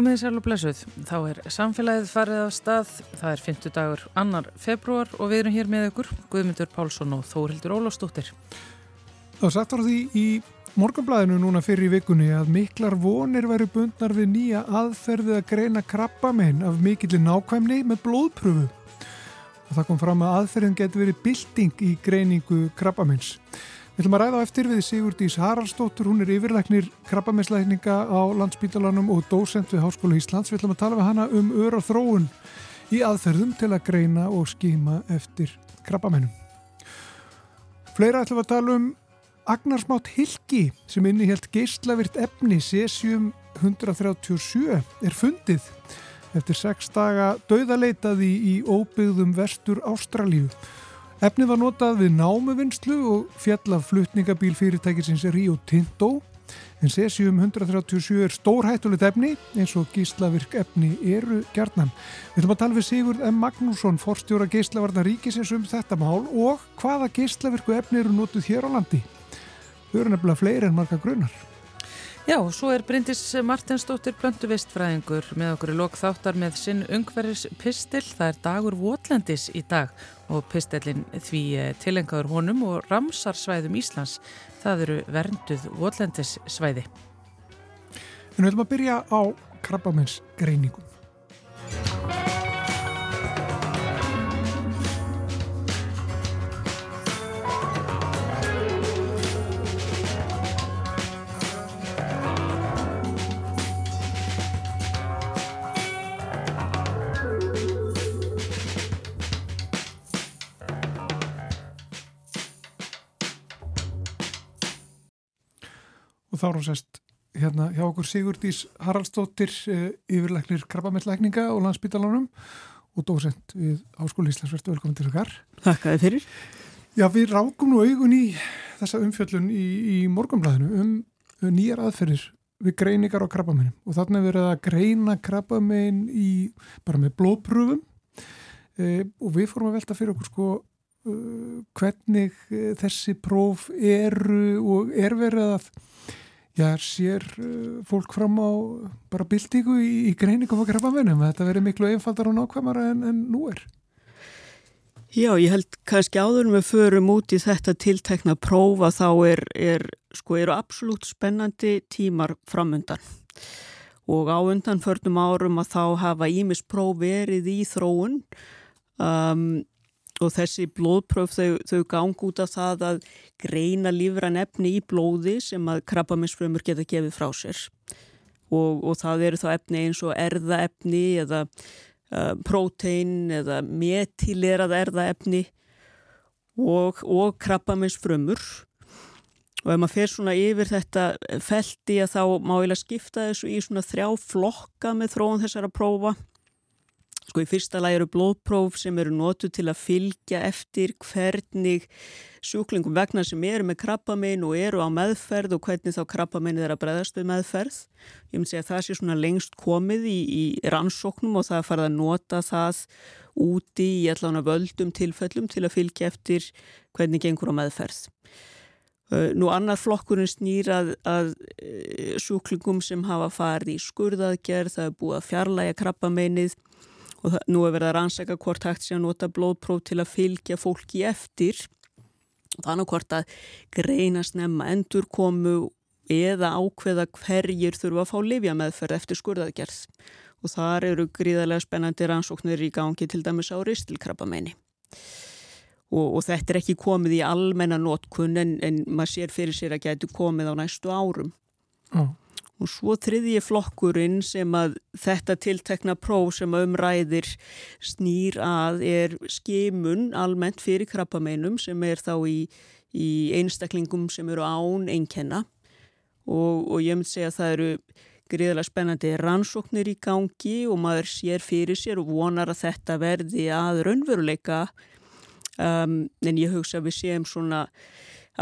Komið þið sjálf og blessuð. Þá er samfélagið farið af stað. Það er 50 dagur annar februar og við erum hér með ykkur Guðmundur Pálsson og Þórildur Ólafsdóttir. Það satt var því í morgunblæðinu núna fyrir í vikunni að miklar vonir væri bundnar við nýja aðferðið að greina krabbamenn af mikillir nákvæmni með blóðpröfu. Og það kom fram að aðferðin getur verið bilding í greiningu krabbamenns. Við ætlum að ræða á eftir við Sigurdís Haraldsdóttur, hún er yfirleiknir krabbamesslækninga á landsbítalanum og dósent við Háskólu Íslands. Við ætlum að tala við hana um öra þróun í aðferðum til að greina og skýma eftir krabbamennum. Fleira ætlum að tala um Agnarsmátt Hilki sem innihjalt geyslavirt efni Cesium 137 er fundið eftir sex daga dauðaleitaði í óbyggðum vestur Ástralíu. Efnið var notað við námuvinnslu og fjallaf flutningabíl fyrirtækisins Rio Tinto en Cesium 137 er stórhættulegt efni eins og gíslavirk efni eru gerðnan. Við ætlum að tala við Sigurd M. Magnússon, forstjóra gíslavarna ríkisins um þetta mál og hvaða gíslavirku efni eru notuð hér á landi. Þau eru nefnilega fleiri en marga grunnar. Já, og svo er Bryndis Martinsdóttir blöndu vistfræðingur með okkur í lok þáttar með sinn ungverðis pistil. Það er dagur Votlendis í dag og pistilin því tilengaður honum og ramsarsvæðum Íslands. Það eru vernduð Votlendis svæði. En við ætlum að byrja á krabbamenns greiningum. þá er hún sest hérna hjá okkur Sigurdís Haraldsdóttir eh, yfirleiknir krabbamellleikninga og landsbytalanum og dósent við Áskóli Íslandsvertu velkomin til okkar. Þakkaði fyrir. Já, við rákum nú augun í þessa umfjöllun í, í morgunblæðinu um, nýjar aðferðir við greiningar á krabbamennin og þarna er verið að greina krabbamenn í bara með blóðpröfum e, og við fórum að velta fyrir okkur sko uh, hvernig þessi próf eru og er verið að Já, sér uh, fólk fram á bara bildíku í, í greiningum og krabamennum. Þetta verið miklu einfaldar og nákvæmara en, en nú er. Já, ég held kannski áður með förum út í þetta tiltekna prófa þá er, er sko, eru absolutt spennandi tímar framundan. Og á undan förnum árum að þá hafa Ímis próf verið í þróun um, og þessi blóðpröf þau, þau gang út af það að greina lífran efni í blóði sem að krabbaminsfrömmur geta gefið frá sér. Og, og það eru þá efni eins og erðaefni eða uh, prótein eða metilerað erðaefni og, og krabbaminsfrömmur og ef maður fer svona yfir þetta felti að þá má ég að skipta þessu í svona þrjá flokka með þróun þessara prófa Sko í fyrsta lagi eru blóðpróf sem eru nótu til að fylgja eftir hvernig sjúklingum vegna sem eru með krabbamein og eru á meðferð og hvernig þá krabbameinið er að breðast við meðferð. Ég myndi segja að það sé svona lengst komið í, í rannsóknum og það farið að nota það úti í allan að völdum tilfellum til að fylgja eftir hvernig gengur á meðferð. Nú annar flokkurinn snýrað að sjúklingum sem hafa farið í skurðaðgerð, það er búið að fjarlæga krabbameinið og það, nú er verið að rannsaka hvort hægt sé að nota blóðpróf til að fylgja fólki eftir. Þannig hvort að greina snemma endur komu eða ákveða hverjir þurfa að fá lifja meðferð eftir skurðaðgerð. Og þar eru gríðarlega spennandi rannsóknir í gangi til dæmis á ristilkrabbameini. Og, og þetta er ekki komið í almenna nótkunn en, en maður sér fyrir sér að getur komið á næstu árum. Já Og svo þriðji flokkurinn sem að þetta tiltekna próf sem umræðir snýr að er skimun almennt fyrir krabbameinum sem er þá í, í einstaklingum sem eru án einkenna. Og, og ég myndi segja að það eru greiðilega spennandi rannsóknir í gangi og maður sér fyrir sér og vonar að þetta verði að raunveruleika. Um, en ég hugsa að við séum svona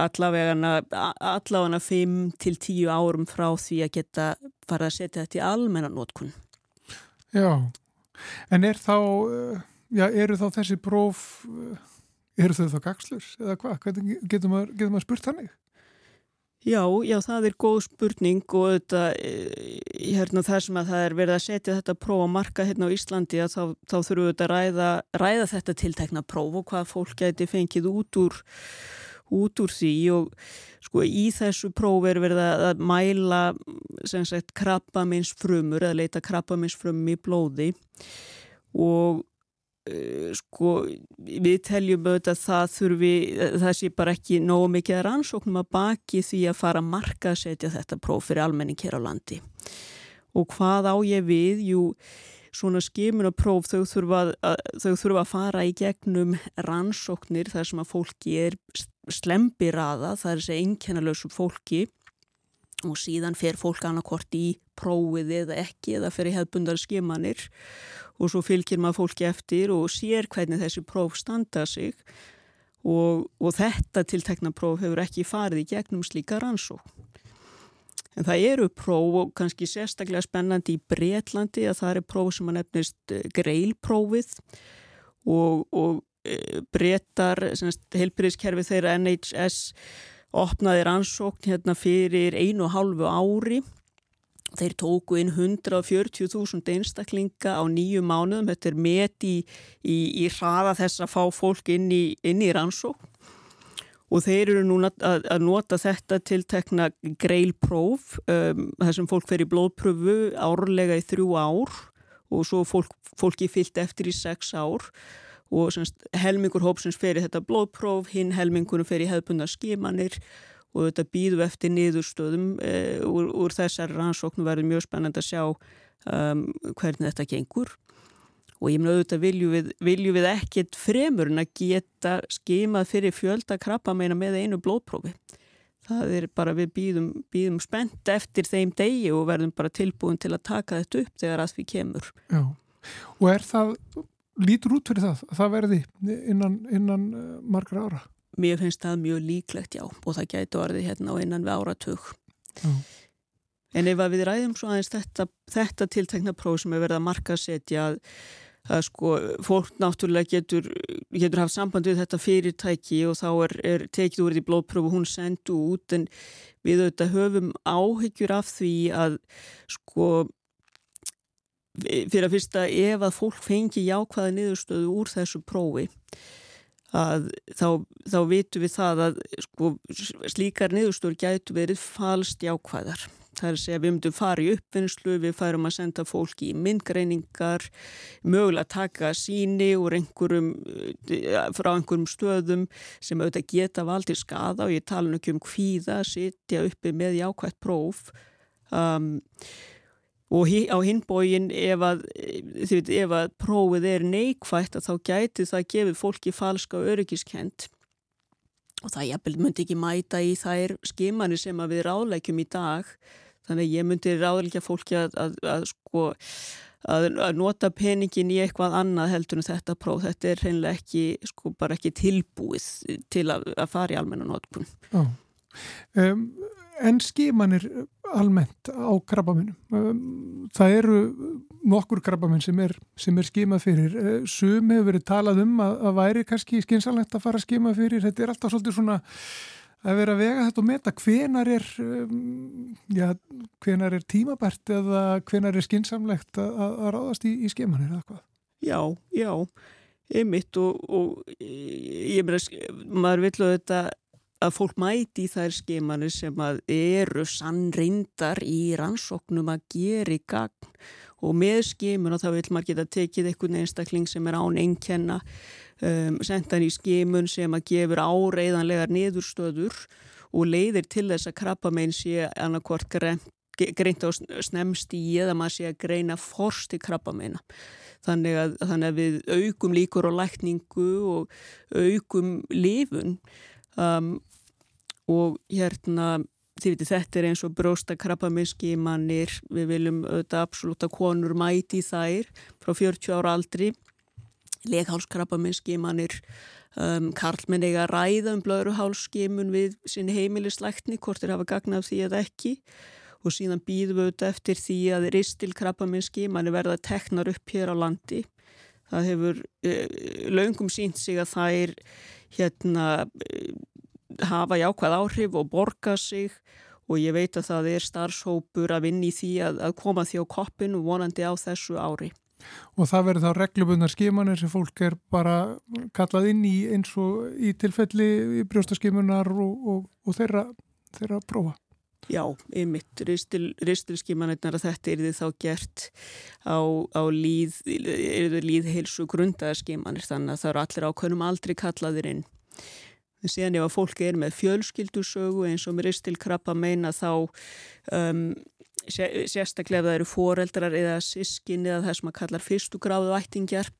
allavega allavega 5 til 10 árum frá því að geta fara að setja þetta í almenna nótkunn. Já, en er þá, eh, já, eru þá þessi próf, eh, eru þau þá gagslur eða hvað? Getur maður, getur maður spurt þannig? Já, já, það er góð spurning og þetta, eh, hérna það sem að það er verið að setja þetta próf að marka hérna á Íslandi að þá, þá þurfum við að ræða, ræða þetta tiltekna próf og hvað fólk gæti fengið út úr, út úr því og sko í þessu próf er verið að mæla sem sagt krabbamins frumur eða leita krabbamins frum í blóði og Eh, sko við teljum auðvitað að það þurfi, það sé bara ekki nógu mikið rannsóknum að baki því að fara að marka að setja þetta próf fyrir almenning hér á landi. Og hvað á ég við, jú svona skimun og próf þau þurfa að, þau þurfa að fara í gegnum rannsóknir þar sem að fólki er slempiraða, það er þessi einkennalösu fólki og síðan fer fólk annarkort í prófið eða ekki eða fer í hefbundar skimanir og svo fylgir maður fólki eftir og sér hvernig þessi próf standa sig og, og þetta tiltekna próf hefur ekki farið í gegnum slíka rannsók. En það eru próf og kannski sérstaklega spennandi í Breitlandi að það eru próf sem að nefnist eh, greilprófið og, og e, brettar, heilbyrðiskerfi þeirra NHS opnaði rannsókn hérna fyrir einu og hálfu ári. Þeir tóku inn 140.000 einstaklinga á nýju mánuðum. Þetta er met í, í, í hraða þess að fá fólk inn í, inn í rannsókn. Og þeir eru núna að, að nota þetta til tekna greilpróf, um, þar sem fólk fer í blóðpröfu árlega í þrjú ár og svo fólk, fólki fyllt eftir í sex ár. Og semst, helmingur hópsins fer í þetta blóðpróf, hinn helmingunum fer í hefðbundna skimanir og þetta býðu eftir niðurstöðum e, úr, úr þessar rannsóknum verður mjög spennand að sjá um, hvernig þetta gengur og ég mun auðvitað vilju við, vilju við ekkit fremur en að geta skimað fyrir fjölda krabba meina með einu blóðprófi. Það er bara við býðum, býðum spennt eftir þeim degi og verðum bara tilbúin til að taka þetta upp þegar að því kemur. Já, og er það lítur út fyrir það, það verði innan, innan eh, margra ára? Mér finnst það mjög líklegt, já, og það gæti orðið hérna og innan við áratug. Já. En ef við ræðum svo aðeins þetta, þetta tiltekna próf sem er verið að marka setja að, að sko, fólk náttúrulega getur, getur haft samband við þetta fyrirtæki og þá er, er tekið úr því blóðprófu hún sendu út en við auðvitað höfum áhyggjur af því að sko fyrir að fyrsta ef að fólk fengi jákvæða niðurstöðu úr þessu prófi að þá, þá vitum við það að sko, slíkar niðurstöður gætu verið falst jákvæðar. Það er að segja við myndum fara í uppvinnslu, við færum að senda fólki í myndgreiningar, mögulega taka síni einhverjum, eh, frá einhverjum stöðum sem auðvitað geta valdið skada og ég tala ekki um hvíða, sitja uppi með jákvægt próf. Um, og á hinbógin ef að, veit, ef að prófið er neikvægt að þá gæti það gefið fólki falska öryggiskent og það jafnvel myndi ekki mæta í þær skimani sem við ráðleikjum í dag. Þannig að ég myndi ráðleikja fólki að, að, að sko að nota peningin í eitthvað annað heldur en þetta próf, þetta er hreinlega ekki sko bara ekki tilbúið til að fara í almenna notkun. Um, En skimanir almennt á krabbaminum. Um, það eru nokkur krabbaminn sem er, er skimað fyrir. Uh, sum hefur verið talað um að, að væri kannski skynsalegt að fara að skima fyrir. Þetta er alltaf svolítið svona að vera að vega þetta og meta hvenar er, um, já, hvenar er tímabært eða hvenar er skynsamlegt að, að ráðast í, í skimanir eða hvað? Já, já, einmitt og, og ég meina, maður villu þetta að fólk mæti í þær skemanir sem að eru sannreindar í rannsóknum að gera í gagn. Og með skemun og þá vil maður geta tekið einhvern einstakling sem er án einkenna um, sendan í skemun sem að gefur áreiðanlegar niðurstöður og leiðir til þess að krabba meginn sé annarkvort greint á snemst í eða maður sé að greina forst í krabba meina þannig að, þannig að við aukum líkur á lækningu og aukum lifun um, og hérna viti, þetta er eins og brósta krabbaminnskímanir, við viljum auðvitað absolutt að konur mæti þær frá 40 ára aldri. Leghálskrabbaminnskímanir um, karlmenn eiga að ræða um blöðruhálsskímun við sinni heimilisleikni, hvort er hafa gagnað því eða ekki. Og síðan býðum við auðvitað eftir því að ristilkrabbaminnskímanir verða teknar upp hér á landi. Það hefur uh, löngum sínt sig að það er hérna hafa jákvæð áhrif og borga sig og ég veit að það er starfshópur að vinni í því að, að koma því á koppinu vonandi á þessu ári. Og það verður þá reglubundar skimanir sem fólk er bara kallað inn í eins og í tilfelli í brjóstaskimunar og, og, og þeirra, þeirra prófa. Já, ymitt, ristilskimanirnar að þetta er því þá gert á, á líð, líðheilsu grundaðarskimanir þannig að það eru allir ákveðnum aldrei kallaðir inn. En síðan ef að fólki er með fjölskyldusögu eins og með ristilkrabba meina þá um, sérstaklega ef það eru foreldrar eða sískin eða það sem að kallar fyrstu gráðu ættingjar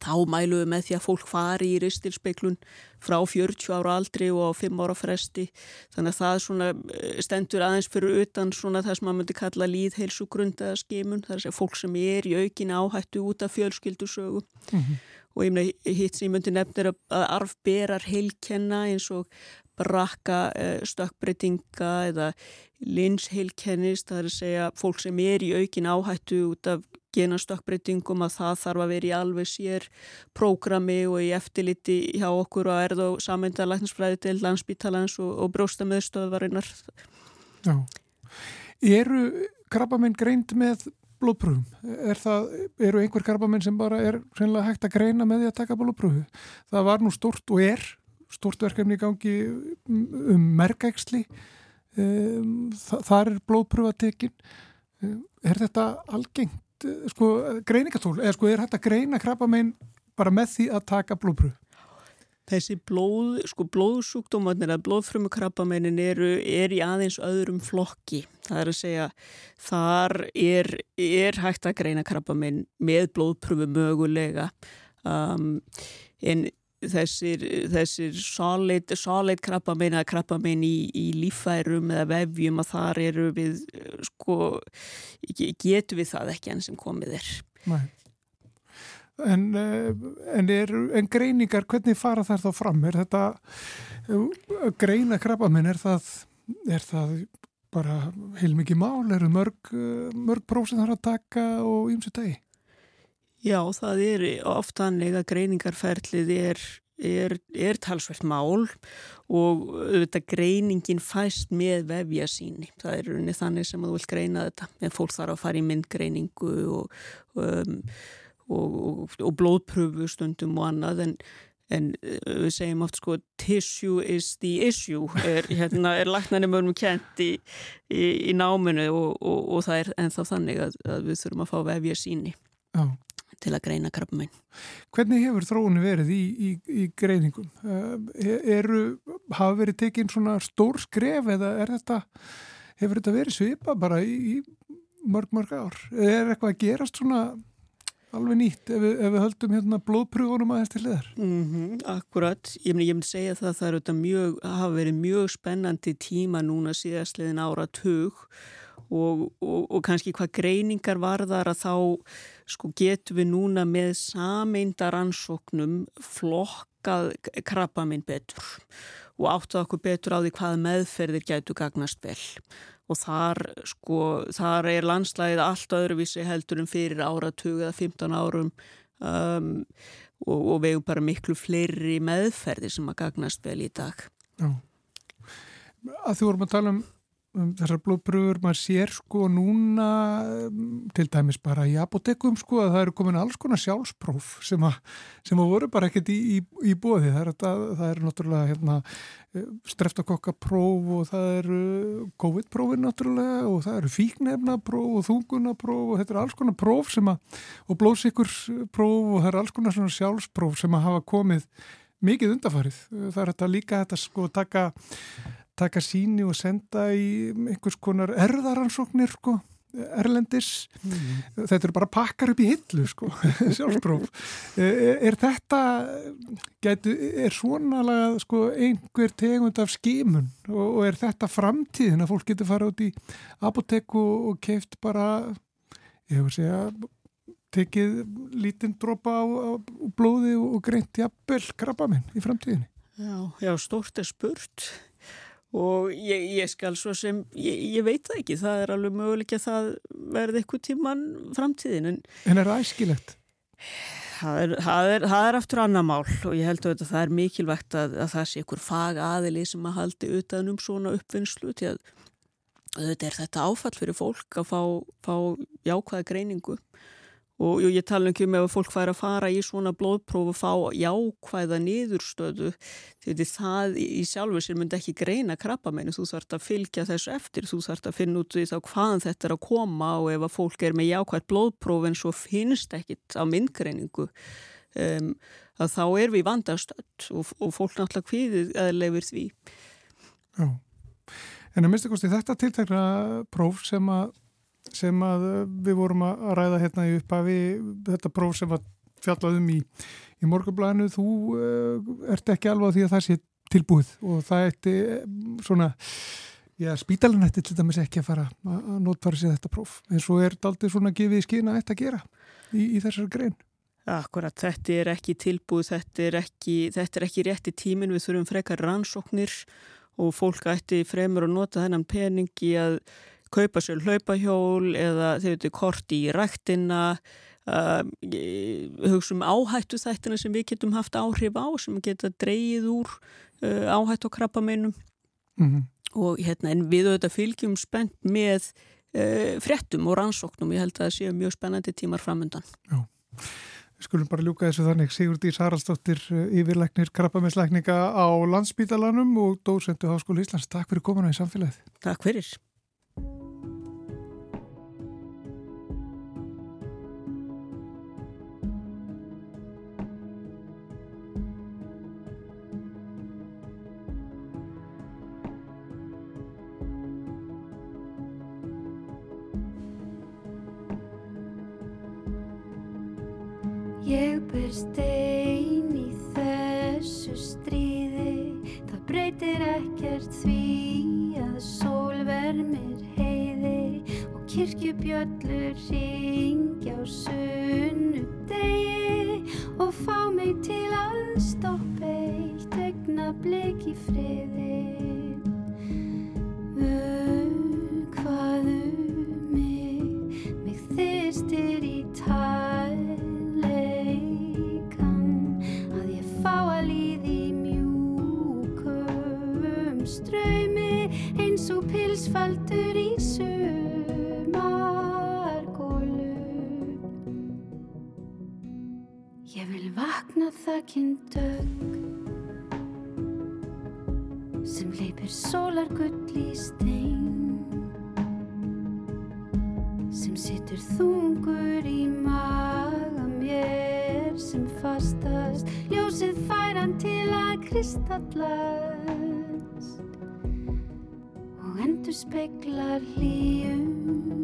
þá mælum við með því að fólk fari í ristilspeiklun frá 40 ára aldri og á 5 ára fresti. Þannig að það eh, stendur aðeins fyrir utan það sem maður myndi kalla líðheilsu grundaða skimun. Þar er fólk sem er í aukin áhættu út af fjölskyldusögu. Mm -hmm. Og ég myndi hitt sem ég myndi nefnir að arfberar heilkenna eins og brakka eh, stökkbreytinga eða linsheilkennist það er að segja fólk sem er í aukin áhættu út af genastökkbreytingum að það þarf að vera í alveg sér prógrami og í eftirliti hjá okkur og er þá samvendalækningsfræði til landsbítalans og, og bróstameðstöðvarinnar. Já. Eru krabbaminn greint með blóðpröfum? Er eru einhver krabbaminn sem bara er hægt að greina með því að taka blóðpröfu? Það var nú stort og er stort verkefni í gangi um merkæksli. Um, þar er blóðpröfatekinn. Um, er þetta algengt? Sko, greiningatól, eða sko er hægt að greina krabbamein bara með því að taka blóðpröfu? Þessi blóð, sko blóðsúkdómanir að blóðfrömu krabbameinin eru er í aðeins öðrum flokki. Það er að segja, þar er, er hægt að greina krabbamein með blóðpröfu mögulega um, en þessir, þessir solid, solid krabba meina krabba meina í, í lífærum eða vefjum að þar eru við sko, getur við það ekki enn sem komið er Nei. En, eh, en, er, en greiningar, hvernig fara þær þá fram? Er þetta eh, greina krabba meina, er það, er það bara heilmikið mál? Er það mörg, eh, mörg próf sem er að taka og ymsu degi? Já, það er oftanlega greiningarferlið er, er, er talsvert mál og þetta greiningin fæst með vefja síni. Það er unni þannig sem þú vilt greina þetta. En fólk þarf að fara í myndgreiningu og, um, og, og, og blóðpröfu stundum og annað en En við segjum oft sko tissue is the issue er, hérna, er laknarni mörgum kent í, í, í náminu og, og, og það er ennþá þannig að, að við þurfum að fá vefja síni. Já til að greina krabbamein. Hvernig hefur þróunni verið í, í, í greiningum? Eh, eru, hafa verið tekinn svona stór skref eða er þetta, hefur þetta verið svipa bara í, í mörg, mörg ár? Er eitthvað að gerast svona alveg nýtt ef við, ef við höldum hérna blóðpröfunum aðeins til þér? Mm -hmm, akkurat, ég myndi, ég myndi segja það að það er mjög, hafa verið mjög spennandi tíma núna síðastliðin ára tug og, og, og kannski hvað greiningar varðar að þá sko getum við núna með sameindaransóknum flokkað krabba minn betur og áttuð okkur betur á því hvað meðferðir gætu gagnast vel og þar sko þar er landslæðið allt öðruvísi heldur en fyrir áratug eða 15 árum um, og, og við hefum bara miklu fleiri meðferðir sem að gagnast vel í dag Já. Að þú vorum að tala um um þessar blóðpröfur, maður sér sko núna um, til dæmis bara í apotekum sko að það eru komin alls konar sjálfspróf sem að, sem að voru bara ekkert í, í, í bóði það er, það er náttúrulega hérna, streftakokkapróf og það eru COVID-prófin náttúrulega og það eru fíknefnapróf og þungunapróf og þetta er alls konar próf sem að og blóðsíkurspróf og það er alls konar sjálfspróf sem að hafa komið mikið undafarið það er þetta líka þetta sko taka taka síni og senda í einhvers konar erðaransóknir sko, erlendis. Mm. þetta eru bara pakkar upp í hillu sko, sjálfspróf e, e, er þetta getu, er svona sko, einhver tegund af skimun og, og er þetta framtíðin að fólk getur fara út í apoteku og keift bara ég hefur segja tekið lítinn dropa á, á blóði og greint jafnvel krabba minn í framtíðinni? Já, já, stórt er spurt og ég, ég skal svo sem ég, ég veit það ekki, það er alveg möguleik að það verði eitthvað tíman framtíðin En, en er það æskilegt? Það er, það, er, það er aftur annar mál og ég held að það er mikilvægt að, að það sé ykkur fag aðili sem að haldi utanum svona uppvinnslu til að þetta er þetta áfall fyrir fólk að fá, fá jákvæða greiningu og ég tala ekki um ef fólk fær að fara í svona blóðpróf og fá jákvæða niðurstöðu. Því það í sjálfur sér myndi ekki greina krabbamennu, þú þarfst að fylgja þessu eftir, þú þarfst að finna út því þá hvaðan þetta er að koma og ef að fólk er með jákvæð blóðpróf en svo finnst ekkit á myndgreiningu um, að þá er við vandastöld og, og fólk náttúrulega hviðið eða lefur því. Já. En að minnstakosti þetta tiltakna próf sem að, sem að við vorum að ræða hérna í upphafi, þetta próf sem að fjallaðum í, í morgablæðinu, þú uh, ert ekki alveg á því að það sé tilbúið og það eftir eh, svona, já, spítalinn eftir til dæmis ekki að fara að notfara sér þetta próf. En svo er þetta aldrei svona gefið í skina eftir að gera í, í þessar grein. Akkurat, þetta er ekki tilbúið, þetta er ekki, þetta er ekki rétti tímin, við þurfum frekar rannsóknir og fólk ætti fremur að nota þennan pening í að kaupa sér hlaupahjól eða þau veitu kort í rættina uh, hugsa um áhættu þættina sem við getum haft áhrif á sem geta dreyið úr uh, áhættu og krabbameinum mm -hmm. og hérna en við auðvitað fylgjum spennt með uh, frettum og rannsóknum ég held að það séu mjög spennandi tímar framöndan Já Við skulum bara ljúka þessu þannig Sigurdís Haraldsdóttir eh, yfirleiknir krabbaminsleikninga á landsbítalanum og dósendu Háskólu Íslands. Takk fyrir komuna í samfélagið. Takk fyrir. Stein í þessu stríði, það breytir ekkert því að sól vermir heiði og kirkjubjöllur ringja á sunnu degi og fá mig til að stoppa eitt egna blik í friði. faldur þakkinn dög sem leipir sólargull í stein sem situr þungur í maga mér sem fastast ljósið færan til að kristallast endur speiklar hlýjum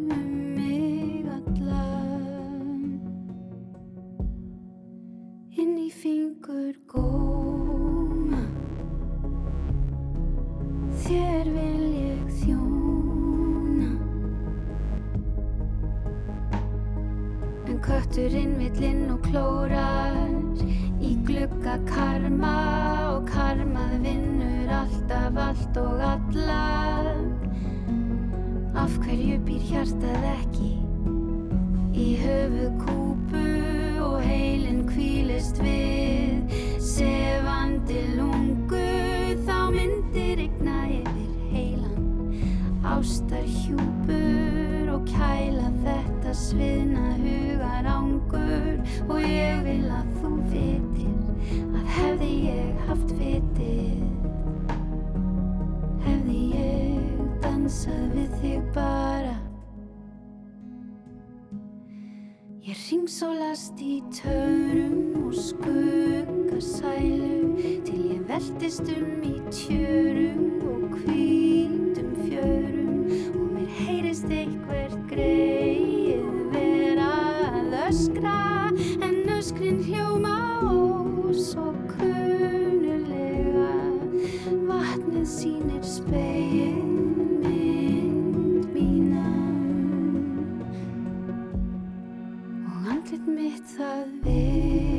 mitt það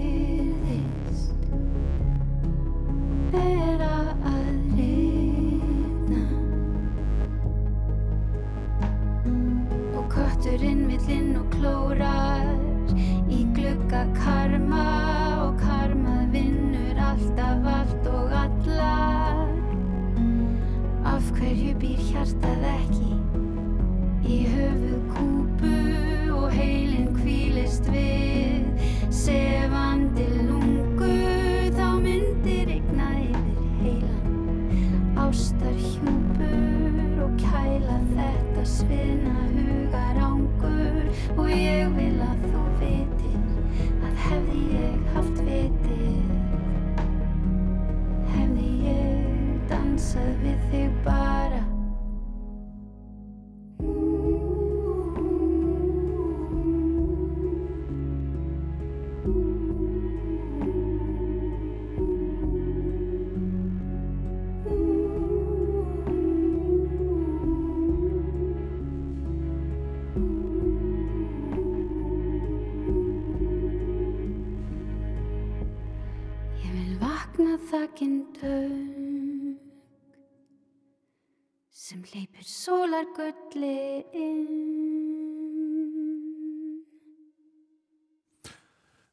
hleypur sólargulli inn.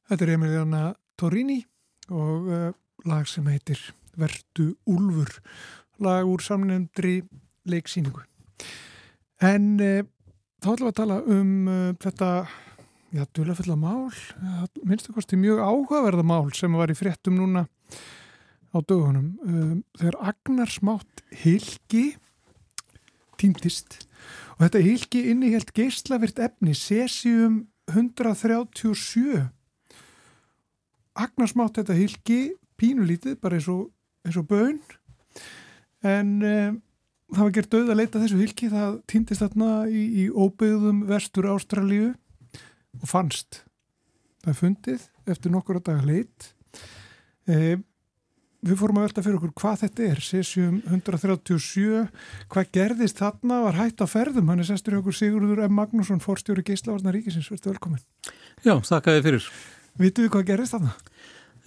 Þetta er Emiliana Torini og uh, lag sem heitir Vertu Úlfur, lag úr samnefndri leiksýningu. En uh, þá ætlum við að tala um uh, þetta, já, dulafulla mál, minnstu kosti mjög áhugaverða mál sem var í fréttum núna á dögunum. Um, þegar Agnar smátt Hilgi týndist og þetta Hilgi innihjalt geislavirt efni Cesium 137 agnarsmátt þetta hilki pínulítið, bara eins og, eins og bön en um, það var gert döð að leita þessu hilki það týndist þarna í, í óbyggðum vestur Ástralíu og fannst. Það fundið eftir nokkur að daga leit um, við fórum að velta fyrir okkur hvað þetta er Cesium 137 hvað gerðist þarna, var hægt á ferðum hann er sestur í okkur Sigurður M. Magnússon fórstjóri Geislavarnar Ríkisins, verður velkomin Já, þakka þið fyrir. Vitu við hvað gerðist þarna?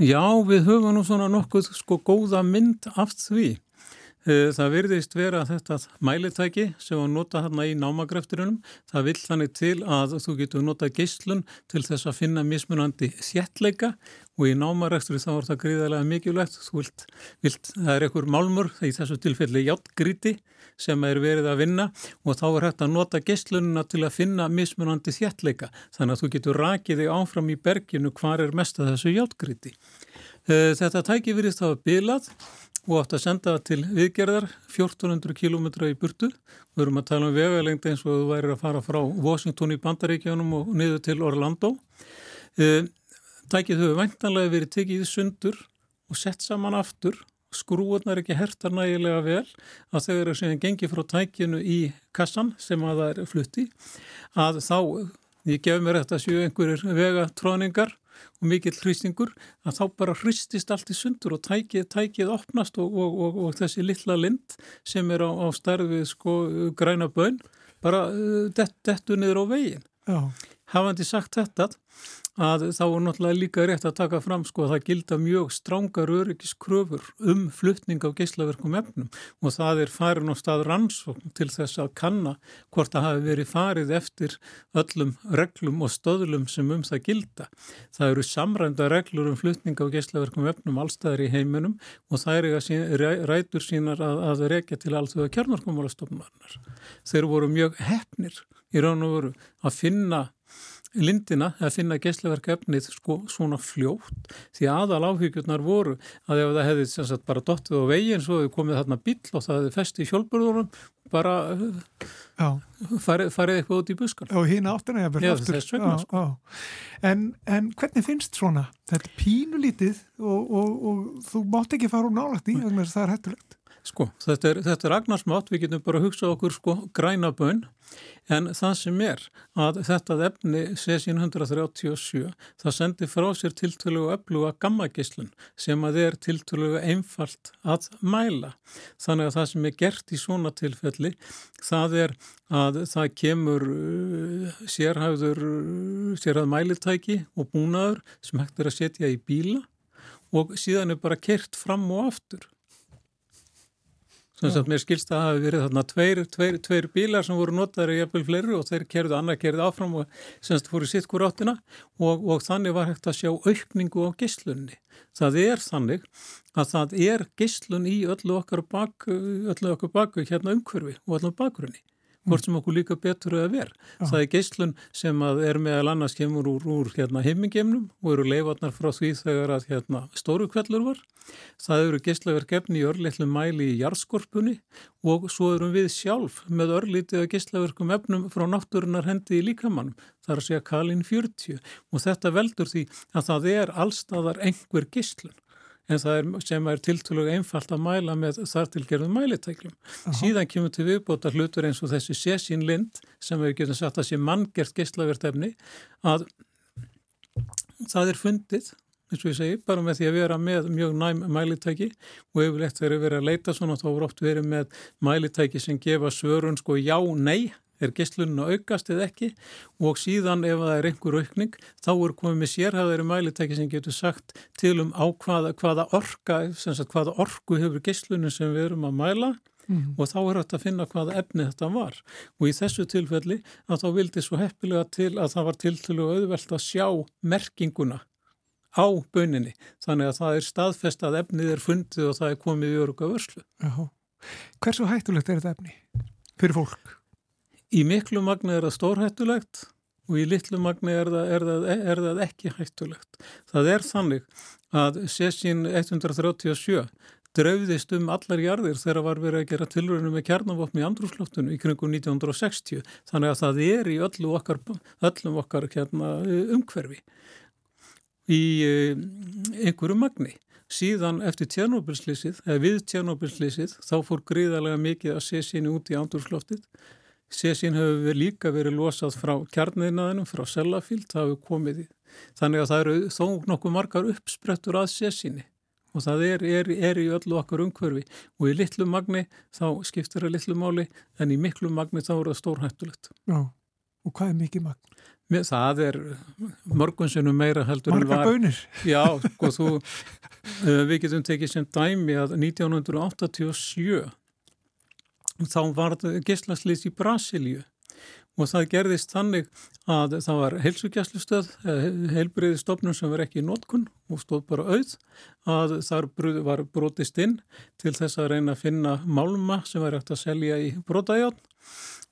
Já, við höfum nú svona nokkuð sko góða mynd af því. Eh, Það virðist vera þetta mælitæki sem var nota hérna í námagrefturunum. Það vill þannig til að þú getur nota geislun til þess að finna mismunandi þjettleika og í námarekturi þá er það gríðarlega mikilvægt. Þú vilt, vilt, það er einhver málmur, í þessu tilfelli játgríti sem er verið að vinna og þá er hægt að nota geislununa til að finna mismunandi þjettleika. Þannig að þú getur rakið þig áfram í berginu hvar er mest að þessu játgríti. Eh, Þetta tæki virðist hafa bilað og átt að senda það til viðgerðar 1400 km í burtu. Við erum að tala um vegalengd eins og þú væri að fara frá Washington í Bandaríkjónum og niður til Orlando. Eh, Tækið hefur væntanlega verið tekið í sundur og sett saman aftur. Skrúurnar ekki hertar nægilega vel að þegar það séðan gengið frá tækinu í kassan sem að það er flutti að þá, ég gef mér þetta séu einhverjir vegatróningar og mikill hristingur að þá bara hristist allt í sundur og tækið, tækið opnast og, og, og, og þessi litla lind sem er á, á starfið sko græna bön bara uh, dett, dettu niður á veginn. Já, Hafandi sagt þetta að þá er náttúrulega líka rétt að taka fram sko að það gilda mjög strángar öryggiskröfur um fluttning á geislaverkum efnum og það er farin á stað rannsókn til þess að kanna hvort það hafi verið farið eftir öllum reglum og stöðlum sem um það gilda. Það eru samrænda reglur um fluttning á geislaverkum efnum allstæðar í heiminum og það er sín, rætur sínar að, að rekja til allþjóða kjarnarkomálastofnarnar. Þeir voru mjög hefnir í raun og veru að finna lindina að finna geislaverk efnið sko svona fljótt því aðal áhyggjurnar voru að ef það hefði sagt, bara dottið á veginn svo hefði komið þarna bíll og það hefði fest í hjólpurðunum bara farið, farið eitthvað út í buskan. og hinn áttina já, já. En, en hvernig finnst svona? Þetta pínulítið og, og, og þú mátt ekki fara úr nálægt í það er hættulegt. Sko, þetta er, þetta er agnarsmátt, við getum bara að hugsa okkur sko græna bönn, en það sem er að þetta efni Cesium 137, það sendir frá sér tiltölugu öfluga gammagislun sem að er tiltölugu einfalt að mæla. Þannig að það sem er gert í svona tilfelli, það er að það kemur uh, sérhæfður, uh, mælitæki og búnaður sem hægt er að setja í bíla og síðan er bara kert fram og aftur Þannig að mér skilst að það hafi verið þarna tveir, tveir, tveir bílar sem voru notaður í jafnvel fleiri og þeir kerðu annað kerðu áfram og semst fóru sitt hver áttina og, og þannig var hægt að sjá aukningu á gislunni. Það er þannig að það er gislun í öllu okkar baku, öllu okkar baku hérna umhverfi og öllu bakgrunni hvort sem okkur líka betur að vera. Já. Það er geyslun sem er meðal annars kemur úr, úr hérna, heimingemnum og eru leifarnar frá því þegar að hérna, stóru kvellur var. Það eru geyslaverkefni í örlitlum mæli í jarðskorpunni og svo erum við sjálf með örlítið að geyslaverkum efnum frá náttúrunar hendi í líkamannum. Það er að segja kalin 40 og þetta veldur því að það er allstaðar einhver geyslun en það er sem er tiltölulega einfalt að mæla með þartilgerðum mælitækjum. Síðan kemur til viðbóta hlutur eins og þessi sésin lind sem við getum sagt að sé manngert geyslavertefni að það er fundið eins og ég segi, bara með því að vera með mjög næm mælitæki og yfirlegt þegar við erum að leita svona þá voru oft verið með mælitæki sem gefa svörun sko já, nei er geyslunum að aukast eða ekki og síðan ef það er einhver aukning þá er komið með sérhæðari mælitæki sem getur sagt til um á hvaða, hvaða orka, sagt, hvaða orku hefur geyslunum sem við erum að mæla mm. og þá er þetta að finna hvaða efni þetta var og í þessu tilfelli að þá vildi svo heppilega til að það var til til að auðvelt að sjá merkinguna á böninni þannig að það er staðfest að efnið er fundið og það er komið í öruga vörslu. Hversu hættulegt er þetta efni fyrir fólk? Í miklu magni er það stórhættulegt og í litlu magni er það, er það, er það ekki hættulegt. Það er þannig að Sessin 137 drauðist um allar jarðir þegar var verið að gera tilröðinu með kjarnavopni í andrúsloftunum í kringum 1960. Þannig að það er í öllu okkar, öllum okkar kjarna, umhverfi í eh, einhverju magni. Síðan eftir tjernobilslýsið, eða við tjernobilslýsið, þá fór gríðarlega mikið að Sessinni út í andrúsloftið Sésin hefur líka verið losað frá kjarniðnaðinum, frá Sellafield, það hefur komið í. Þannig að það eru þó nokkuð margar uppsprettur að Sésinni og það er, er, er í öllu okkar umhverfi og í litlu magni þá skiptir það litlu máli en í miklu magni þá er það stórhættulegt. Já, og hvað er mikið magn? Það er morgunsunum meira heldur Marga en var. Marga bönir? Já, sko þú, eh, við getum tekið sem dæmi að 1987 þá var gíslaslýs í Brasilíu. Og það gerðist þannig að það var heilsugjastlustöð, heilbriði stofnum sem var ekki í nótkun og stóð bara auð, að þar var brotist inn til þess að reyna að finna málma sem var eftir að selja í brotajátn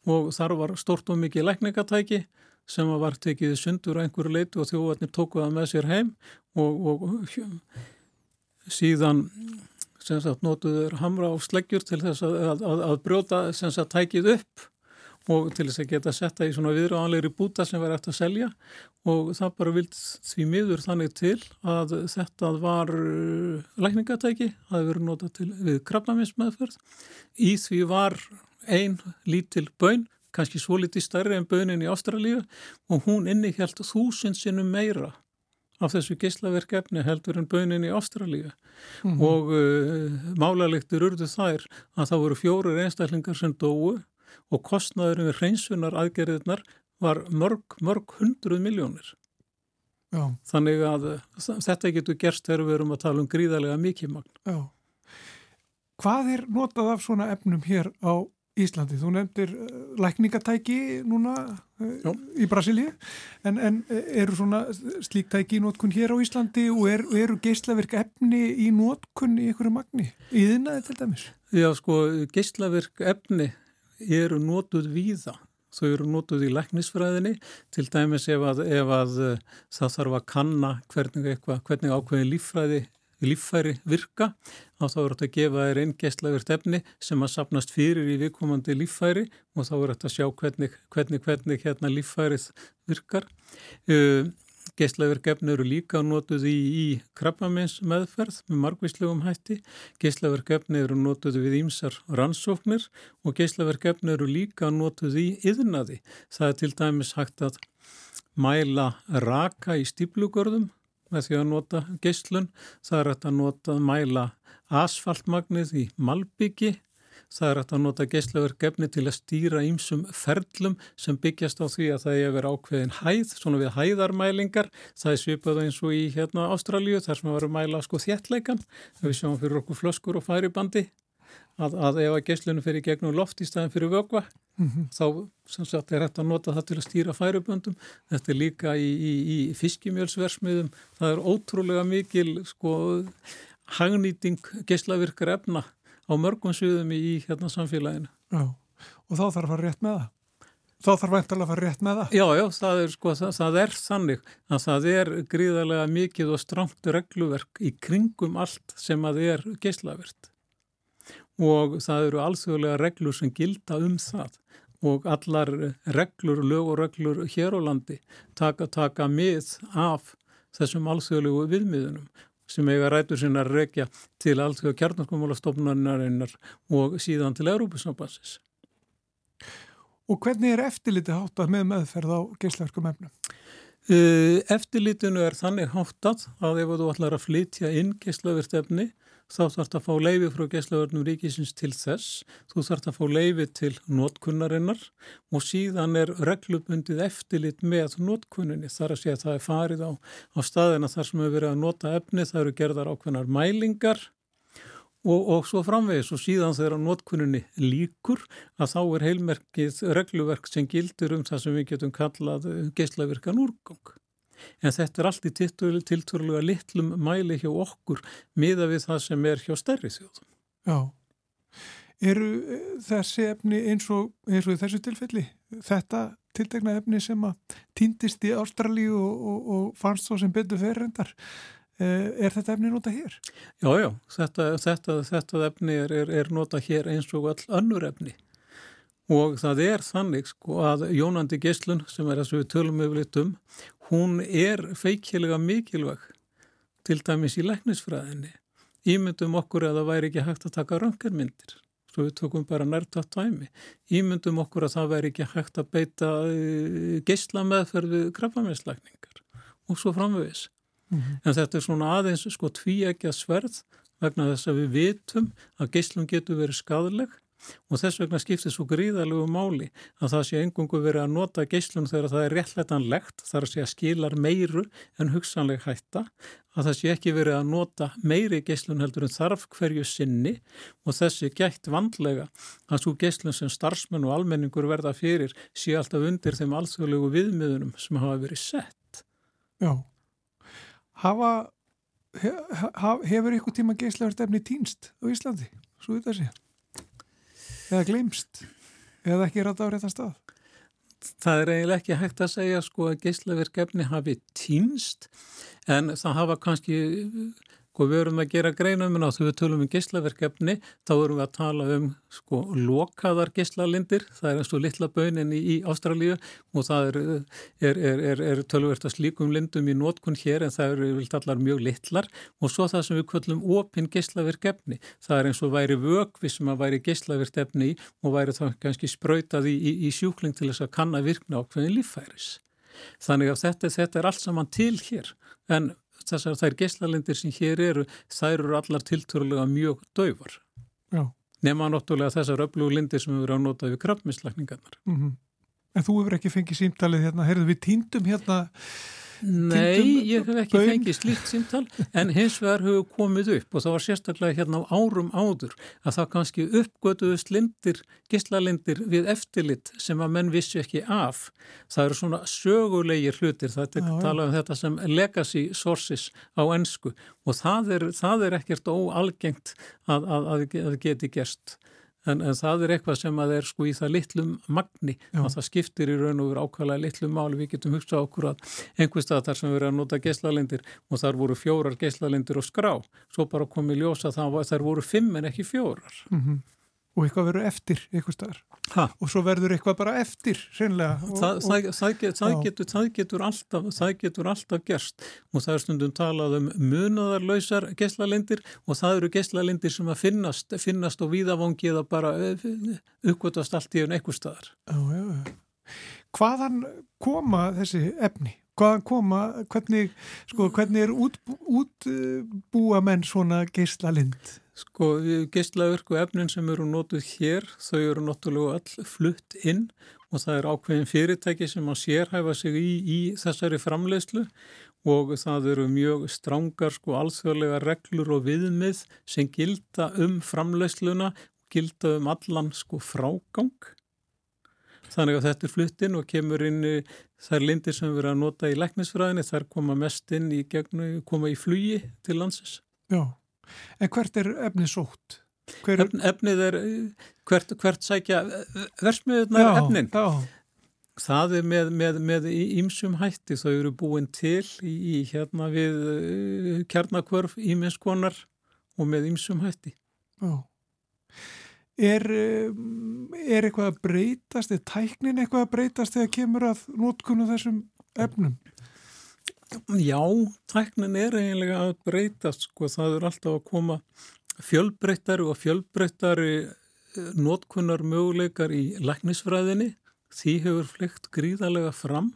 og þar var stort og mikið lækningatæki sem var tekið sundur á einhverju leitu og þjóðvarnir tókuða með sér heim og, og síðan sem sagt notuður hamra á sleggjur til þess að, að, að, brjóta sem sagt tækið upp og til þess að geta setta í svona viðráðanlegri búta sem verður eftir að selja og það bara vild því miður þannig til að þetta var uh, lækningatæki, það hefur verið notað til við krabnaminsmeðferð. Í því var ein lítil bön, kannski svo litið stærri en bönin í Ástralíu og hún innihjalt þúsund sinnum meira af þessu geyslaverkefni heldur en bönin í Ástralíu mm -hmm. og uh, málalegtur urðu þær að það voru fjóru einstaklingar sem dóu og kostnaðurum við hreinsunar aðgerðirnar var mörg, mörg hundruð miljónir. Já. Þannig að uh, þetta getur gerst þegar við erum að tala um gríðarlega mikið magn. Já. Hvað er notað af svona efnum hér á Íslandi. Þú nefndir uh, lækningatæki núna uh, í Brasilíu en, en uh, eru svona slíktæki í nótkunn hér á Íslandi og er, eru geyslaverk efni í nótkunn í einhverju magni? Í þinnaði til dæmis? Já sko, geyslaverk efni eru nótuð víða. Þau eru nótuð í læknisfræðinni til dæmis ef að, ef að það þarf að kanna hvernig, eitthvað, hvernig ákveðin líffræði líffæri virka þá þá er þetta að gefa þér einn gæstlægurt efni sem að sapnast fyrir í viðkomandi líffæri og þá er þetta að sjá hvernig, hvernig, hvernig hérna líffærið virkar. Uh, Geislaverkefni eru líka notuð í, krabbamins meðferð með margvíslegum hætti. Geislaverkefni eru notuð við ímsar rannsóknir og geislaverkefni eru líka notuð í yðnaði. Það er til dæmis hægt að mæla raka í stíplugörðum með því að nota geyslun. Það er hægt að nota mæla asfaltmagnið í malbyggi. Það er hægt að nota geyslaverkefni til að stýra ímsum ferlum sem byggjast á því að það er verið ákveðin hæð, svona við hæðarmælingar. Það er svipað eins og í hérna Ástralju þar sem við varum mæla sko þjertleikan. Við sjáum fyrir okkur flöskur og færibandi að, að ef að geyslunum fyrir gegnum loft í staðin fyrir vögva mm -hmm. þá sagt, er hægt að nota það til að stýra færiböndum. Þetta er líka í, í, í fiskimjölsversmiðum. Það er ótrúlega mikil sko, hagnýting geyslavirkar efna á mörgum suðum í hérna samfélaginu. Já, og þá þarf að fara rétt með það. Þá þarf vantilega að fara rétt með það? Já, já, það er, sko, það, það er þannig að það er gríðarlega mikið og strámt regluverk í kringum allt sem að er geyslavirt og það eru alþjóðlega reglur sem gilda um það og allar reglur, lög og reglur hér á landi taka, taka mið af þessum alþjóðlegu viðmiðunum sem eiga rætur sinna að rekja til alþjóða kjarnarkomálastofnarinnar og síðan til Európusambansis. Og hvernig er eftirliti háttað með meðferð á geyslaverkum efnum? Uh, eftirlitinu er þannig háttað að ef þú ætlar að flytja inn geyslaverkt efni þá þarf það að fá leiði frá geyslaverknum ríkisins til þess, þú þarf það að fá leiði til notkunnarinnar og síðan er reglubundið eftirlit með notkunninni þar að segja að það er farið á, á staðina þar sem hefur verið að nota efni, það eru gerðar ákveðnar mælingar Og, og svo framvegis og síðan þegar notkunninni líkur að þá er heilmerkið regluverk sem gildur um það sem við getum kallað eh, geyslavirkan úrgang. En þetta er allt í tilturlega litlum mæli hjá okkur miða við það sem er hjá stærri þjóðum. Já, eru eh, þessi efni eins og, eins og þessu tilfelli? Þetta tiltegna efni sem að týndist í Ástralíu og, og, og fannst svo sem betur ferrendar er þetta efni nota hér? Já, já, þetta, þetta, þetta efni er, er, er nota hér eins og all önnur efni og það er þannig sko að Jónandi Gislun sem er þess að við tölum yfirleitt um, hún er feikilega mikilvæg til dæmis í læknisfræðinni. Ímyndum okkur að það væri ekki hægt að taka röngarmyndir, svo við tökum bara nærtátt tæmi. Ímyndum okkur að það væri ekki hægt að beita eh, gisla meðferðu krabbaminslækningar og svo framvegis. Mm -hmm. En þetta er svona aðeins sko tvíækja sverð vegna þess að við vitum að geyslum getur verið skadaleg og þess vegna skiptir svo gríðalegu máli að það sé engungu verið að nota geyslun þegar það er réttlætanlegt, þar sé að skilar meiru en hugsanleg hætta, að það sé ekki verið að nota meiri geyslun heldur en þarf hverju sinni og þessi gætt vandlega að svo geyslun sem starfsmenn og almenningur verða fyrir sé alltaf undir þeim alþjóðlegu viðmiðunum sem hafa verið sett. Já hafa hef, hefur ykkur tíma geyslavert efni týnst á Íslandi, svo þetta sé eða glemst eða ekki rætt á réttan stað? Það er eiginlega ekki hægt að segja sko að geyslaverk efni hafi týnst en það hafa kannski sko við erum að gera greinum en á því við tölum um geyslaverkefni þá erum við að tala um sko lokaðar geyslalindir, það er eins og litla baunin í, í Ástralíu og það er, er, er, er tölverkt að slíkum lindum í nótkun hér en það eru vilt allar mjög litlar. Og svo það sem við kvöllum opinn geyslaverkefni, það er eins og væri vögvi sem að væri geyslaverkefni og væri þá kannski sprautað í, í, í sjúkling til þess að kanna virkna ákveðin líffæris. Þannig að þetta, þetta er allt saman til hér. En þessar þær geyslalindir sem hér eru, þær eru allar tilturlega mjög. Já. Nefna náttúrulega þessar öflugulindir sem við verðum að nota við krabbmislagningarnar. Mm -hmm. En þú hefur ekki fengið símtalið hérna, heyrðu við týndum hérna Nei, ég hef ekki böng. fengið slíkt símtal en hins vegar hefur komið upp og það var sérstaklega hérna á árum áður að það kannski uppgötuðust lindir, gislalindir við eftirlit sem að menn vissi ekki af. Það eru svona sögulegir hlutir, það er talað um þetta sem legacy sources á ennsku og það er, það er ekkert óalgengt að, að, að geti gerst. En, en það er eitthvað sem að er sko í það litlum magni Já. og það skiptir í raun og veru ákvæmlega litlum máli. Við getum hugsað okkur að einhverstað þar sem erum að nota geyslalindir og þar voru fjórar geyslalindir og skrá. Svo bara komið ljósa að þar voru fimm en ekki fjórar. Mm -hmm og eitthvað verður eftir eitthvað staðar ha. og svo verður eitthvað bara eftir það, og, það, það, get, getur, það getur alltaf það getur alltaf gerst og það er stundum talað um munadarlausar geslalindir og það eru geslalindir sem að finnast, finnast og víðavangi eða bara eh, uppgötast allt í einn eitthvað staðar. Hvaðan koma þessi efni? Hvaðan koma, hvernig, sko, hvernig er útbúa út, menn svona geslalind? Sko geyslaverku efnin sem eru nótuð hér þau eru náttúrulega all flutt inn og það er ákveðin fyrirtæki sem að sérhæfa sig í, í þessari framleiðslu og það eru mjög strángar sko alþjóðlega reglur og viðmið sem gilda um framleysluna, gilda um allan sko frágang. Þannig að þetta er fluttinn og kemur inn þær lindir sem við erum að nota í læknisfræðinni, þær koma mest inn í gegnu, koma í flugi til landsins. Já, en hvert er efnið sótt? Hver... Efn, efnið er, hvert, hvert sækja versmiðunar efnin? Já, Það er með, með, með ímsum hætti, þau eru búin til í, hérna við uh, kjarnakvörf íminnskonar og með ímsum hætti. Já. Er, er eitthvað að breytast, er tæknin eitthvað að breytast þegar kemur að nótkunnu þessum efnum? Já, tæknin er eiginlega að breytast, sko, það er alltaf að koma fjölbreyttari og fjölbreyttari nótkunnar möguleikar í læknisfræðinni. Því hefur flykt gríðarlega fram.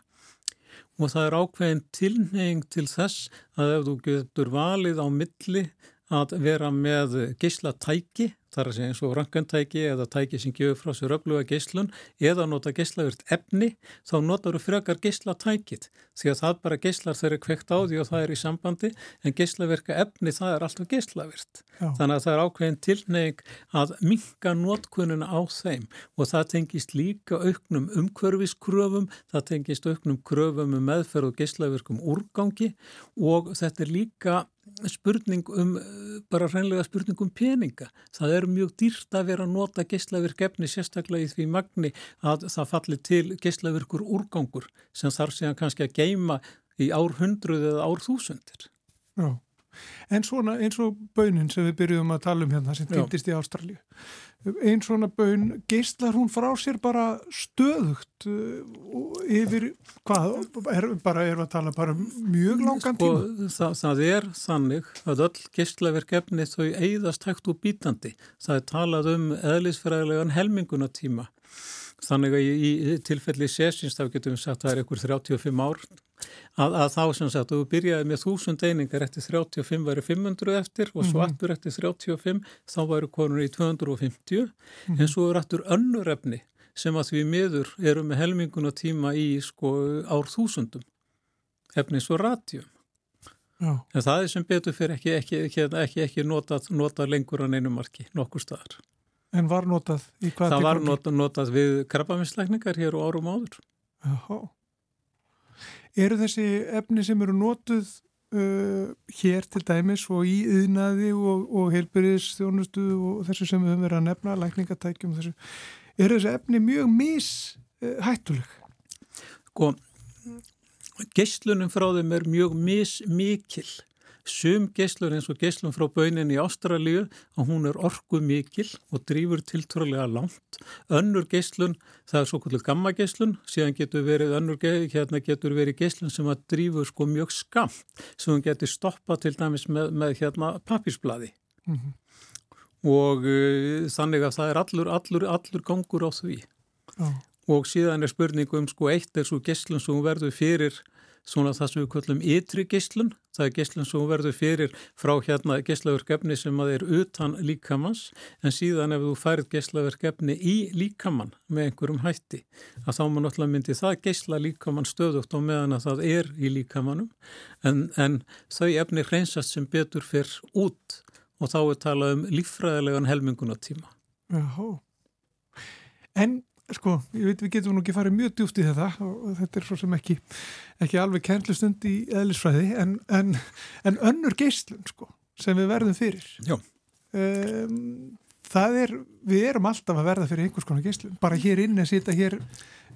Og það er ákveðin tilneying til þess að ef þú getur valið á milli að vera með geyslatæki þar að segja eins og rangantæki eða tæki sem gefur frá sér öfluga geyslun eða nota geyslavirt efni þá notar þú frekar geyslatækit því að það bara geyslar þeirri kvekt á því og það er í sambandi en geyslavirka efni það er alltaf geyslavirt þannig að það er ákveðin tilneying að minka notkununa á þeim og það tengist líka auknum umhverfiskröfum það tengist auknum kröfum um meðferð og geyslavirkum úrgangi og þetta er líka spurning um, bara reynlega spurning um peninga. Það er mjög dýrt að vera að nota geyslavirk efni sérstaklega í því magni að það falli til geyslavirkur úrgangur sem þarf síðan kannski að geima í ár hundruð eða ár þúsundir. Já. En svona eins og baunin sem við byrjuðum að tala um hérna sem týndist í Ástralju. Einn svona baun geistlar hún frá sér bara stöðugt uh, yfir, hvað, er, bara erum við að tala bara mjög langan sko, tíma? Það, það er þannig að öll geistlaverkefni þau eigðast hægt og bítandi. Það er talað um eðlisfræðilegan helmingunatíma. Þannig að í, í tilfelli sésins þá getum við sagt að það er ykkur 35 ár að, að þá sem sagt, þú byrjaði með þúsund einingar eftir 35 væri 500 eftir og svo aftur mm -hmm. eftir 35 þá væri konur í 250 mm -hmm. en svo er aftur önnur efni sem að því miður eru með helmingun og tíma í sko ár þúsundum efni svo ratjum Já. en það er sem betur fyrir ekki, ekki, ekki, ekki notað, notað lengur á neinu marki, nokkur staðar En var notað í hvað? Það var notað, notað við krabbaminslækningar hér og árum áður Jáhá eru þessi efni sem eru notuð uh, hér til dæmis og í yðnaði og, og heilbyrðisþjónustu og þessu sem við höfum verið að nefna, lækningatækjum þessu, eru þessi efni mjög mishættuleg? Uh, sko, geyslunum frá þeim er mjög mismikil Sum geyslur eins og geyslun frá baunin í Ástralíu að hún er orgu mikil og drýfur tiltrúlega langt. Önnur geyslun, það er svo kvöldur gamma geyslun, síðan getur verið önnur hérna getur verið geyslun sem að drýfur sko mjög skamt sem hún getur stoppað til dæmis með, með hérna papírsbladi. Mm -hmm. Og uh, þannig að það er allur, allur, allur gangur á því. Oh. Og síðan er spurningu um sko eitt er svo geyslun sem verður fyrir svona það sem við kallum ytri geyslun, það er geyslun sem verður fyrir frá hérna geyslaverkefni sem að er utan líkamanns en síðan ef þú færð geyslaverkefni í líkamann með einhverjum hætti að þá maður náttúrulega myndi það geysla líkamann stöðugt á meðan að það er í líkamannum en, en þau efni hreinsast sem betur fyrr út og þá er talað um líffræðilegan helmingunatíma. Jáhó. En sko, ég veit við getum nú ekki farið mjög djúft í þetta og þetta er svo sem ekki, ekki alveg kernlustund í eðlisfræði en, en, en önnur geyslun sko sem við verðum fyrir. Um, það er við erum alltaf að verða fyrir einhvers konar geyslun bara hér inn að sita hér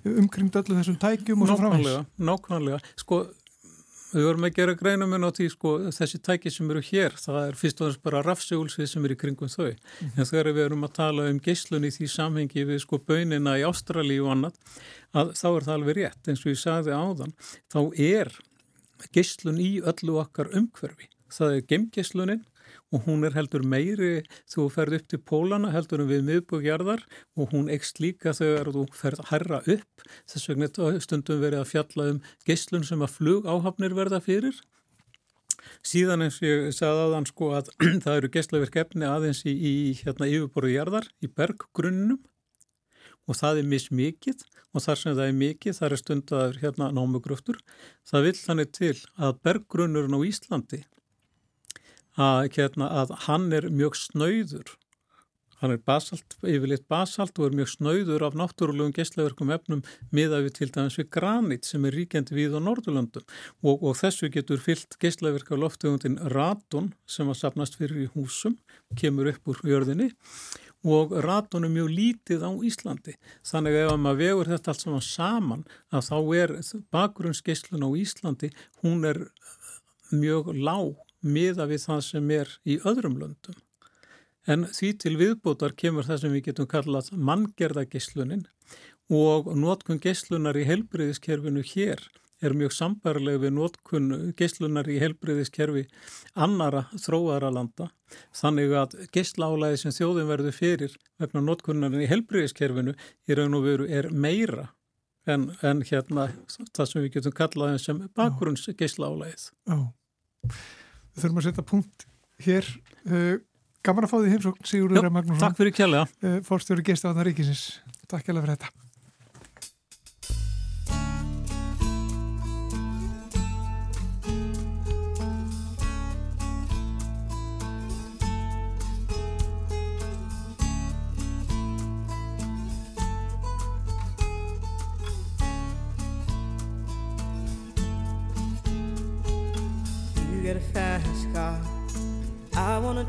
umkringt öllu þessum tækjum og svo framhans Nákvæmlega, nákvæmlega, sko Við vorum að gera greinum en á því sko þessi tæki sem eru hér, það er fyrst og þess bara rafsegulsvið sem eru í kringum þau. Mm. En þegar við erum að tala um geyslun í því samhengi við sko bönina í Ástralíu og annað, að þá er það alveg rétt. eins og ég sagði áðan, þá er geyslun í öllu okkar umhverfi. Það er gemgeyslunin og hún er heldur meiri þú ferð upp til pólana heldur en við miðbúkjarðar og hún ekst líka þegar þú ferð að herra upp. Þess vegna stundum verið að fjalla um geyslun sem að flug áhafnir verða fyrir. Síðan eins og ég sagði aðan sko að það eru geyslaverk efni aðeins í, í hérna yfirborðu jarðar í berggrunnum. Og það er mismikið og þar sem það er mikið, þar er stundar hérna námugröftur. Það vil þannig til að berggrunnurinn á Íslandi að, hérna, að hann er mjög snöyður Hann er basalt, yfirleitt basalt og er mjög snöyður af náttúrulegum geyslaverkum efnum miða við til dæmis við granit sem er ríkjandi við á Norðurlöndum. Og, og þessu getur fyllt geyslaverka loftegundin radon sem að sapnast fyrir í húsum, kemur upp úr jörðinni. Og radon er mjög lítið á Íslandi. Þannig að ef maður vegur þetta allt saman saman að þá er bakgrunnsgeyslun á Íslandi, hún er mjög lág miða við það sem er í öðrum löndum. En því til viðbútar kemur það sem við getum kallað manngerðagislunin og nótkun gislunar í helbriðiskerfinu hér er mjög sambarleg við nótkun gislunar í helbriðiskerfi annara þróara landa. Þannig að gislálaði sem þjóðin verður fyrir vegna nótkunnar í helbriðiskerfinu í raun og veru er meira en, en hérna það sem við getum kallað sem bakgrunns gislálaðið. Já, við þurfum að setja punkt hér. Uh, Gaman að fá því heimsókn Sigurður R. Magnússon. Takk fyrir kjærlega. Eh, Fórstjóri Geistafannar Ríkisins. Takk kjærlega fyrir þetta.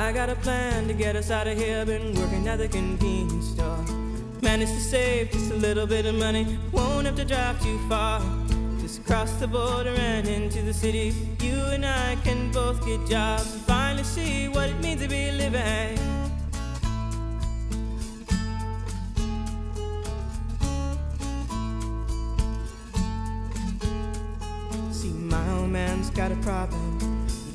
I got a plan to get us out of here. Been working at the convenience store. Managed to save just a little bit of money. Won't have to drive too far. Just cross the border and into the city. You and I can both get jobs and finally see what it means to be living. See, my old man's got a problem.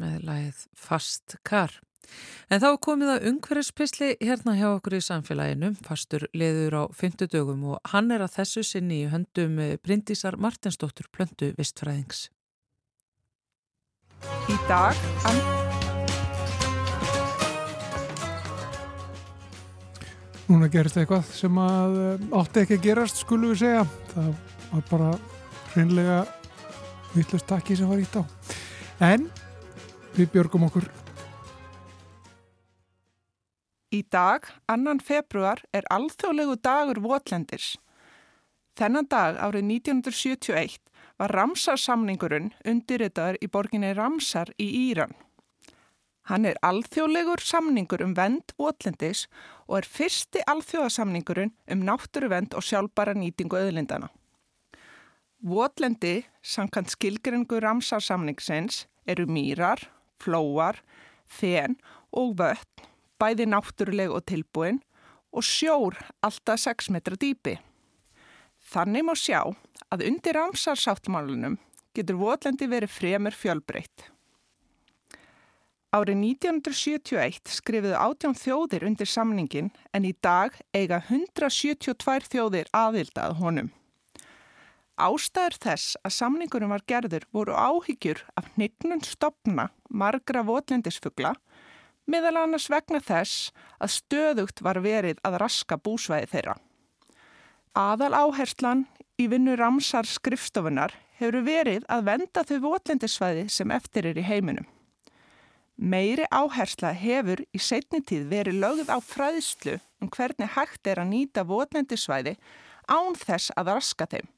með lagið Fast Car. En þá komið að ungverðspissli hérna hjá okkur í samfélaginu, fastur leður á fymtudögum og hann er að þessu sinni í höndum Bryndísar Martinsdóttur Plöndu Vistfræðings. Í dag an... Núna gerist eitthvað sem að eh, átti ekki að gerast, skulum við segja. Það var bara hreinlega vittlust takki sem var ítt á. En við björgum okkur Í dag, annan februar, er alþjóðlegu dagur votlendis. Þennan dag árið 1971 var Ramsar-samningurinn undirritaður í borginni Ramsar í Íran. Hann er alþjóðlegur samningur um vend votlendis og er fyrsti alþjóðasamningurinn um náttúruvend og sjálfbara nýtingu öðlindana. Votlendi, samkant skilgringu Ramsar-samningsins, eru mýrar, flóar, fen og vötn bæði náttúruleg og tilbúin og sjór alltaf 6 metra dýpi. Þannig má sjá að undir ramsarsáttmálunum getur votlendi verið fremur fjölbreytt. Árið 1971 skrifiðu átján þjóðir undir samningin en í dag eiga 172 þjóðir aðildað honum. Ástæður þess að samningurum var gerður voru áhyggjur af hnignun stopna margra votlendisfugla miðal annars vegna þess að stöðugt var verið að raska búsvæði þeirra. Aðal áherslan í vinnu Ramsar skrifstofunar hefur verið að venda þau votlendisvæði sem eftir er í heiminum. Meiri áhersla hefur í setni tíð verið lögð á fræðslu um hvernig hægt er að nýta votlendisvæði án þess að raska þeim.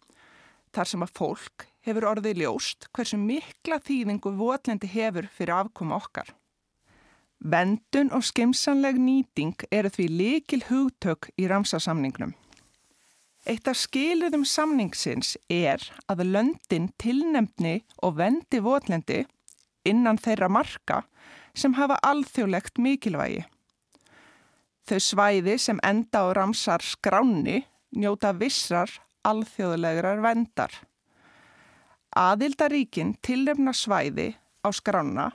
Þar sem að fólk hefur orðið ljóst hversu mikla þýðingu votlendi hefur fyrir afkoma okkar. Vendun og skimsanleg nýting eru því likil hugtök í ramsasamningnum. Eitt af skiluðum samningsins er að löndin tilnemni og vendi votlendi innan þeirra marka sem hafa alþjóðlegt mikilvægi. Þau svæði sem enda á ramsar skráni njóta vissrar alþjóðlegrar vendar. Aðildaríkin tilnefna svæði á skrána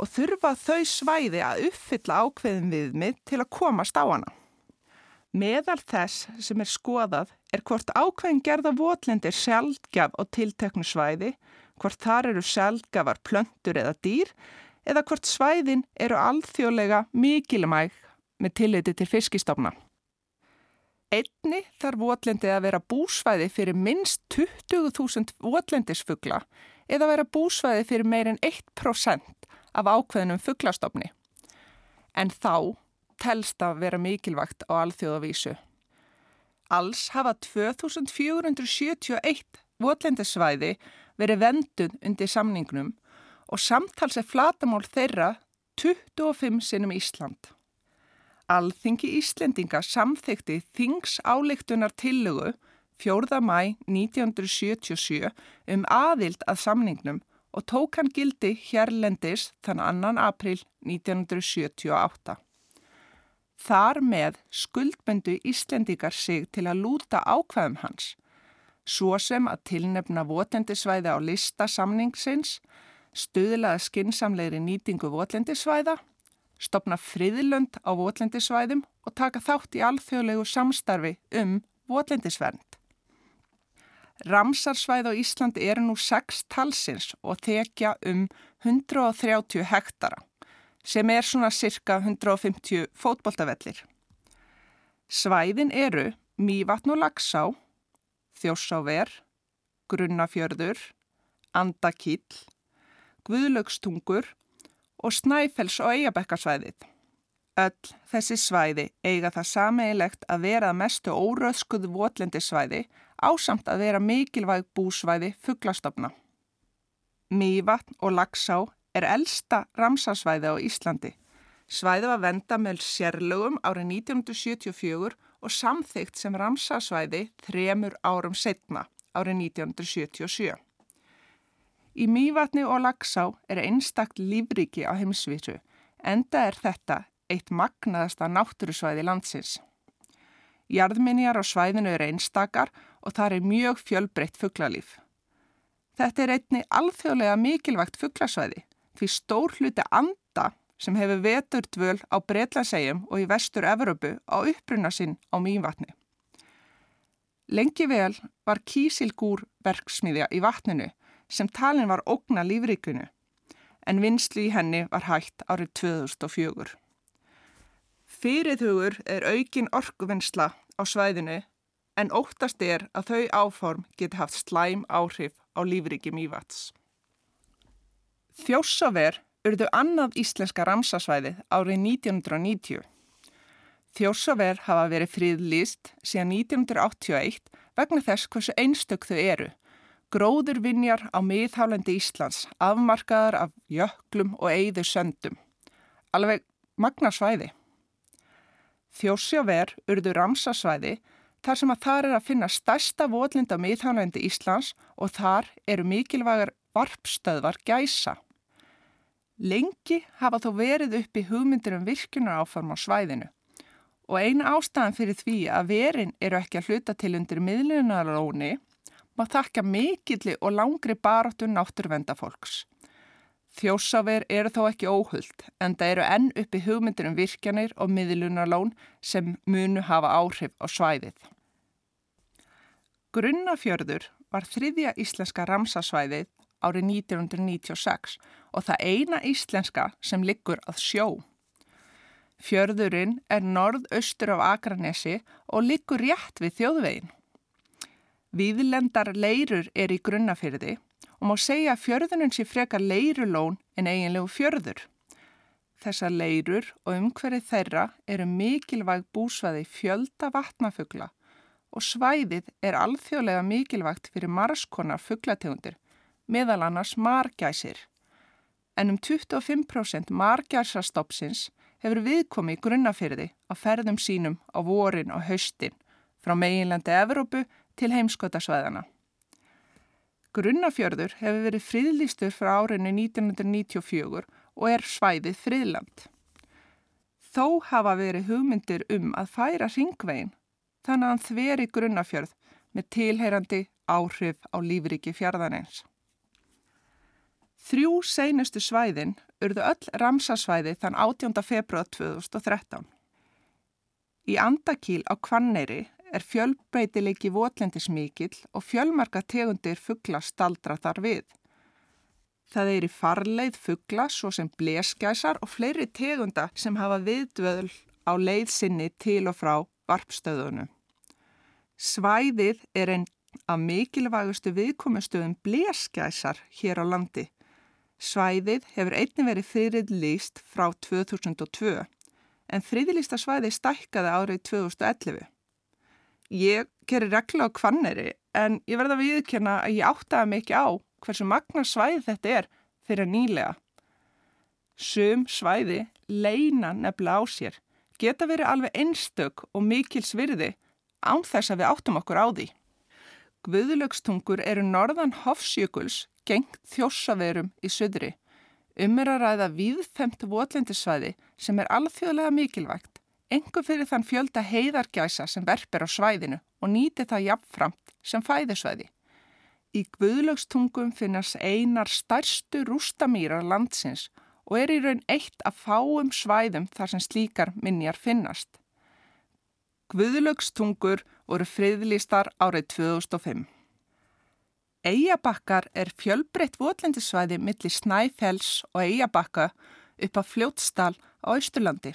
og þurfa þau svæði að uppfylla ákveðin viðmið til að komast á hana. Meðal þess sem er skoðað er hvort ákveðin gerða votlendir sjálfgjaf á tilteknu svæði, hvort þar eru sjálfgjafar plöntur eða dýr eða hvort svæðin eru alþjóðlega mikilmæg með tilliti til fiskistofna. Einni þarf votlendið að vera búsvæði fyrir minst 20.000 votlendisfugla eða vera búsvæði fyrir meirinn 1% af ákveðnum fugglastofni. En þá telst að vera mikilvægt á alþjóðavísu. Alls hafa 2471 votlendisvæði verið vendun undir samningnum og samtals er flatamál þeirra 25 sinnum Ísland. Alþingi Íslendinga samþykti Þings álíktunar tillögu 4. mæ 1977 um aðild að samningnum og tók hann gildi hérlendis þann 2. april 1978. Þar með skuldbendu Íslendingar sig til að lúta ákveðum hans, svo sem að tilnefna votendisvæði á lista samningsins, stuðlaða skinsamlegri nýtingu votlendisvæða, stopna friðlönd á votlendisvæðum og taka þátt í alþjóðlegu samstarfi um votlendisvernd. Ramsarsvæð á Íslandi eru nú 6 talsins og þekja um 130 hektara sem er svona cirka 150 fótboltavellir. Svæðin eru Mývatn og Lagsá, Þjósáver, Grunnafjörður, Andakíll, Guðlaugstungur og Snæfells og Eyjabekkarsvæðið. Öll þessi svæði eiga það sameigilegt að vera mestu óröðskuð votlendisvæði ásamt að vera mikilvæg búsvæði fugglastofna. Mývatn og Lagsá er elsta ramsarsvæði á Íslandi. Svæði var venda með sérlögum árið 1974 og samþygt sem ramsarsvæði þremur árum setna árið 1977. Í Mývatni og Lagsá er einstakt lífriki á heimsvísu, enda er þetta eitt magnaðasta náttúrusvæði landsins. Jarðminjar á svæðinu eru einstakar og þar er mjög fjölbreytt fugglalíf. Þetta er einni alþjóðlega mikilvægt fugglasvæði því stór hluti anda sem hefur vetur dvöl á Breitlansegjum og í vestur Evropu á uppruna sinn á mývatni. Lengi vel var kísilgúr verksmiðja í vatninu sem talin var ógna lífríkunu en vinslu í henni var hægt árið 2004. Fyrirhugur er aukin orkuvinnsla á svæðinu en óttast er að þau áform geti haft slæm áhrif á lífríki mývats. Þjósaver urðu annað íslenska ramsasvæði árið 1990. Þjósaver hafa verið fríðlýst síðan 1981 vegna þess hversu einstök þau eru. Gróður vinjar á miðhálendi Íslands, afmarkaðar af jöklum og eigðu söndum. Alveg magna svæði. Þjósjaver urðu ramsasvæði þar sem að þar er að finna stærsta votlinda miðhálendi Íslands og þar eru mikilvægar varpstöðvar gæsa. Lengi hafa þó verið uppi hugmyndir um virkunar áform á svæðinu og eina ástæðan fyrir því að verin eru ekki að hluta til undir miðlunaróni má þakka mikilli og langri baróttu náttúruvendafólks. Þjósaver eru þó ekki óhullt en það eru enn uppi hugmyndir um virkjanir og miðlunarlón sem munu hafa áhrif á svæðið. Grunnafjörður var þriðja íslenska ramsasvæðið árið 1996 og það eina íslenska sem liggur að sjó. Fjörðurinn er norðaustur af Akranesi og liggur rétt við þjóðvegin. Víðlendar leirur er í grunnafyrði og má segja að fjörðunum sé frekar leirulón en eiginlegu fjörður. Þessar leirur og umhverfið þeirra eru mikilvæg búsvæði fjölda vatnafugla og svæðið er alþjóðlega mikilvægt fyrir margskonar fuglategundir, meðal annars margæsir. En um 25% margæsastopsins hefur viðkomi í grunnafyrði á ferðum sínum á vorin og haustin frá meginlandi Evrópu til heimskotasvæðana. Grunnafjörður hefur verið friðlýstur frá árinu 1994 og er svæðið friðland. Þó hafa verið hugmyndir um að færa ringvegin þannig að hann þveri grunnafjörð með tilheyrandi áhrif á lífriki fjörðanins. Þrjú seinustu svæðin urðu öll ramsasvæði þann 18. februar 2013. Í Andakíl á Kvanneyri er fjölbreytilegi votlendismikill og fjölmarka tegundir fuggla staldra þar við. Það er í farleið fuggla svo sem bleskæsar og fleiri tegunda sem hafa viðdvöðl á leið sinni til og frá varpstöðunum. Svæðið er einn af mikilvægustu viðkomustöðum bleskæsar hér á landi. Svæðið hefur einnig verið fyrirlýst frá 2002 en friðlýsta svæði stækkaði árið 2011. Ég gerir regla á kvanneri en ég verða að viðkjöna að ég áttaði mikið á hversu magna svæði þetta er fyrir nýlega. Sum svæði leina nefnilega á sér, geta verið alveg einstök og mikil svirði án þess að við áttum okkur á því. Guðlögstungur eru norðan Hofsjökuls gengt þjósaverum í söðri. Um er að ræða viðfemt votlendisvæði sem er alþjóðlega mikilvægt, engur fyrir þann fjölda heiðargæsa sem verpir á svæðinu og nýti það jafnframt sem fæðisvæði. Í Guðlaugstungum finnast einar stærstu rústamýrar landsins og er í raun eitt af fáum svæðum þar sem slíkar minjar finnast. Guðlaugstungur voru friðlýstar árið 2005. Eyjabakkar er fjölbreytt votlendisvæði millir Snæfells og Eyjabakka upp á fljótstal á Ísturlandi.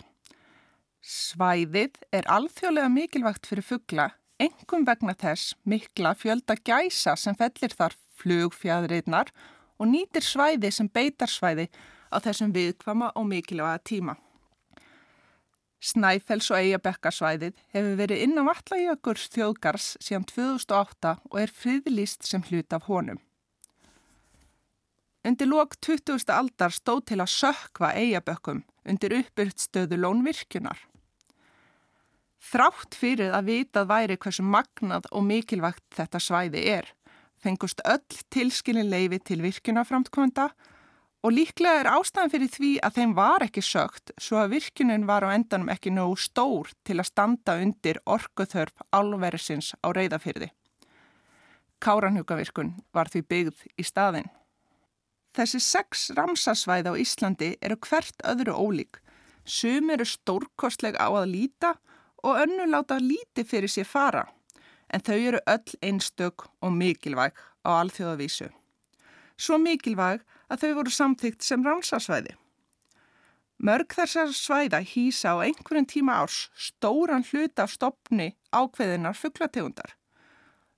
Svæðið er alþjóðlega mikilvægt fyrir fuggla, engum vegna þess mikla fjölda gæsa sem fellir þar flugfjæðriðnar og nýtir svæði sem beitarsvæði á þessum viðkvama og mikilvæga tíma. Snæfells og Eyjabekkarsvæðið hefur verið innan vatlajökurs þjóðgars síðan 2008 og er friðlýst sem hlut af honum. Undir lok 20. aldar stóð til að sökva Eyjabökkum undir uppbyrtstöðu lónvirkjunar. Þrátt fyrir að vitað væri hversu magnað og mikilvægt þetta svæði er, fengust öll tilskilin leifi til virkjunaframtkvönda og líklega er ástæðan fyrir því að þeim var ekki sögt svo að virkjunin var á endanum ekki nógu stór til að standa undir orkuþörf álverðisins á reyðafyrði. Káranhugavirkun var því byggð í staðin. Þessi sex ramsasvæði á Íslandi eru hvert öðru ólík. Sum eru stórkostleg á að líta og önnu láta líti fyrir sér fara, en þau eru öll einstök og mikilvæg á alþjóðavísu. Svo mikilvæg að þau voru samþygt sem ránsasvæði. Mörg þessar svæða hýsa á einhverjum tíma árs stóran hluta af stopni ákveðinar fugglategundar.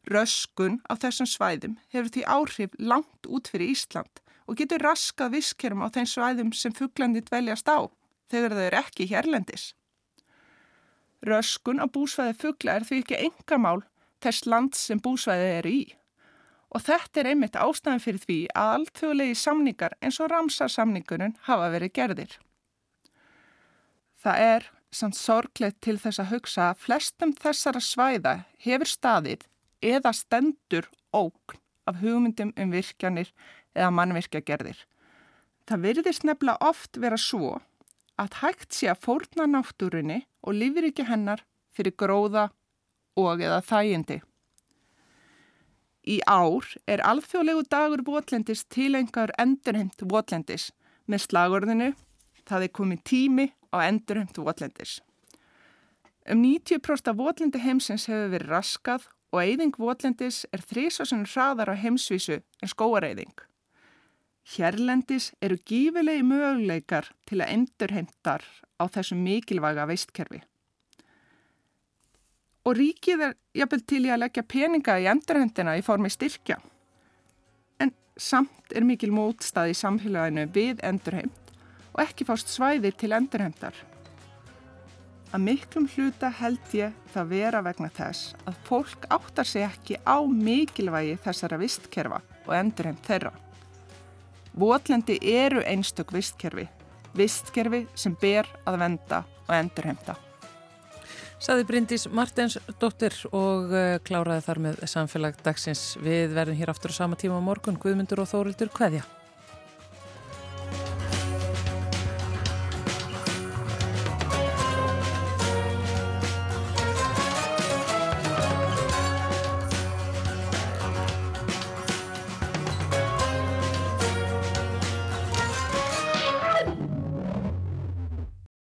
Röskun á þessum svæðum hefur því áhrif langt út fyrir Ísland og getur raskað viskerum á þeim svæðum sem fugglandi dveljast á þegar þau eru ekki hérlendis. Röskun á búsvæði fuggla er því ekki engamál þess land sem búsvæði eru í. Og þetta er einmitt ástæðan fyrir því að alltjóðlegi samningar eins og ramsarsamningunum hafa verið gerðir. Það er samt sorglegt til þess að hugsa að flestum þessara svæða hefur staðið eða stendur ókn af hugmyndum um virkjanir eða mannvirkjagerðir. Það virðist nefnilega oft vera svo að hægt sé að fórna náttúrunni og lifir ekki hennar fyrir gróða og eða þægindi. Í ár er alþjóðlegu dagur votlendis tilengar endurheimt votlendis með slagorðinu Það er komið tími á endurheimt votlendis. Um 90% af votlendi heimsins hefur verið raskað og eyðing votlendis er þrísásunum hraðar á heimsvísu en skóareyðing. Hérlendis eru gífilegi möguleikar til að endurheimtar á þessum mikilvæga veistkerfi og ríkið er jafnvel til í að leggja peninga í endurhendina í formi styrkja. En samt er mikil mótstað í samfélaginu við endurheimt og ekki fást svæðir til endurheimtar. Að miklum hluta held ég það vera vegna þess að fólk áttar sig ekki á mikilvægi þessara vistkerfa og endurheimt þeirra. Votlendi eru einstök vistkerfi, vistkerfi sem ber að venda og endurheimta. Saði Bryndís Martens dóttir og uh, kláraði þar með samfélag dagsins. Við verðum hér aftur á sama tíma á morgun. Guðmundur og Þórildur, hvaðja?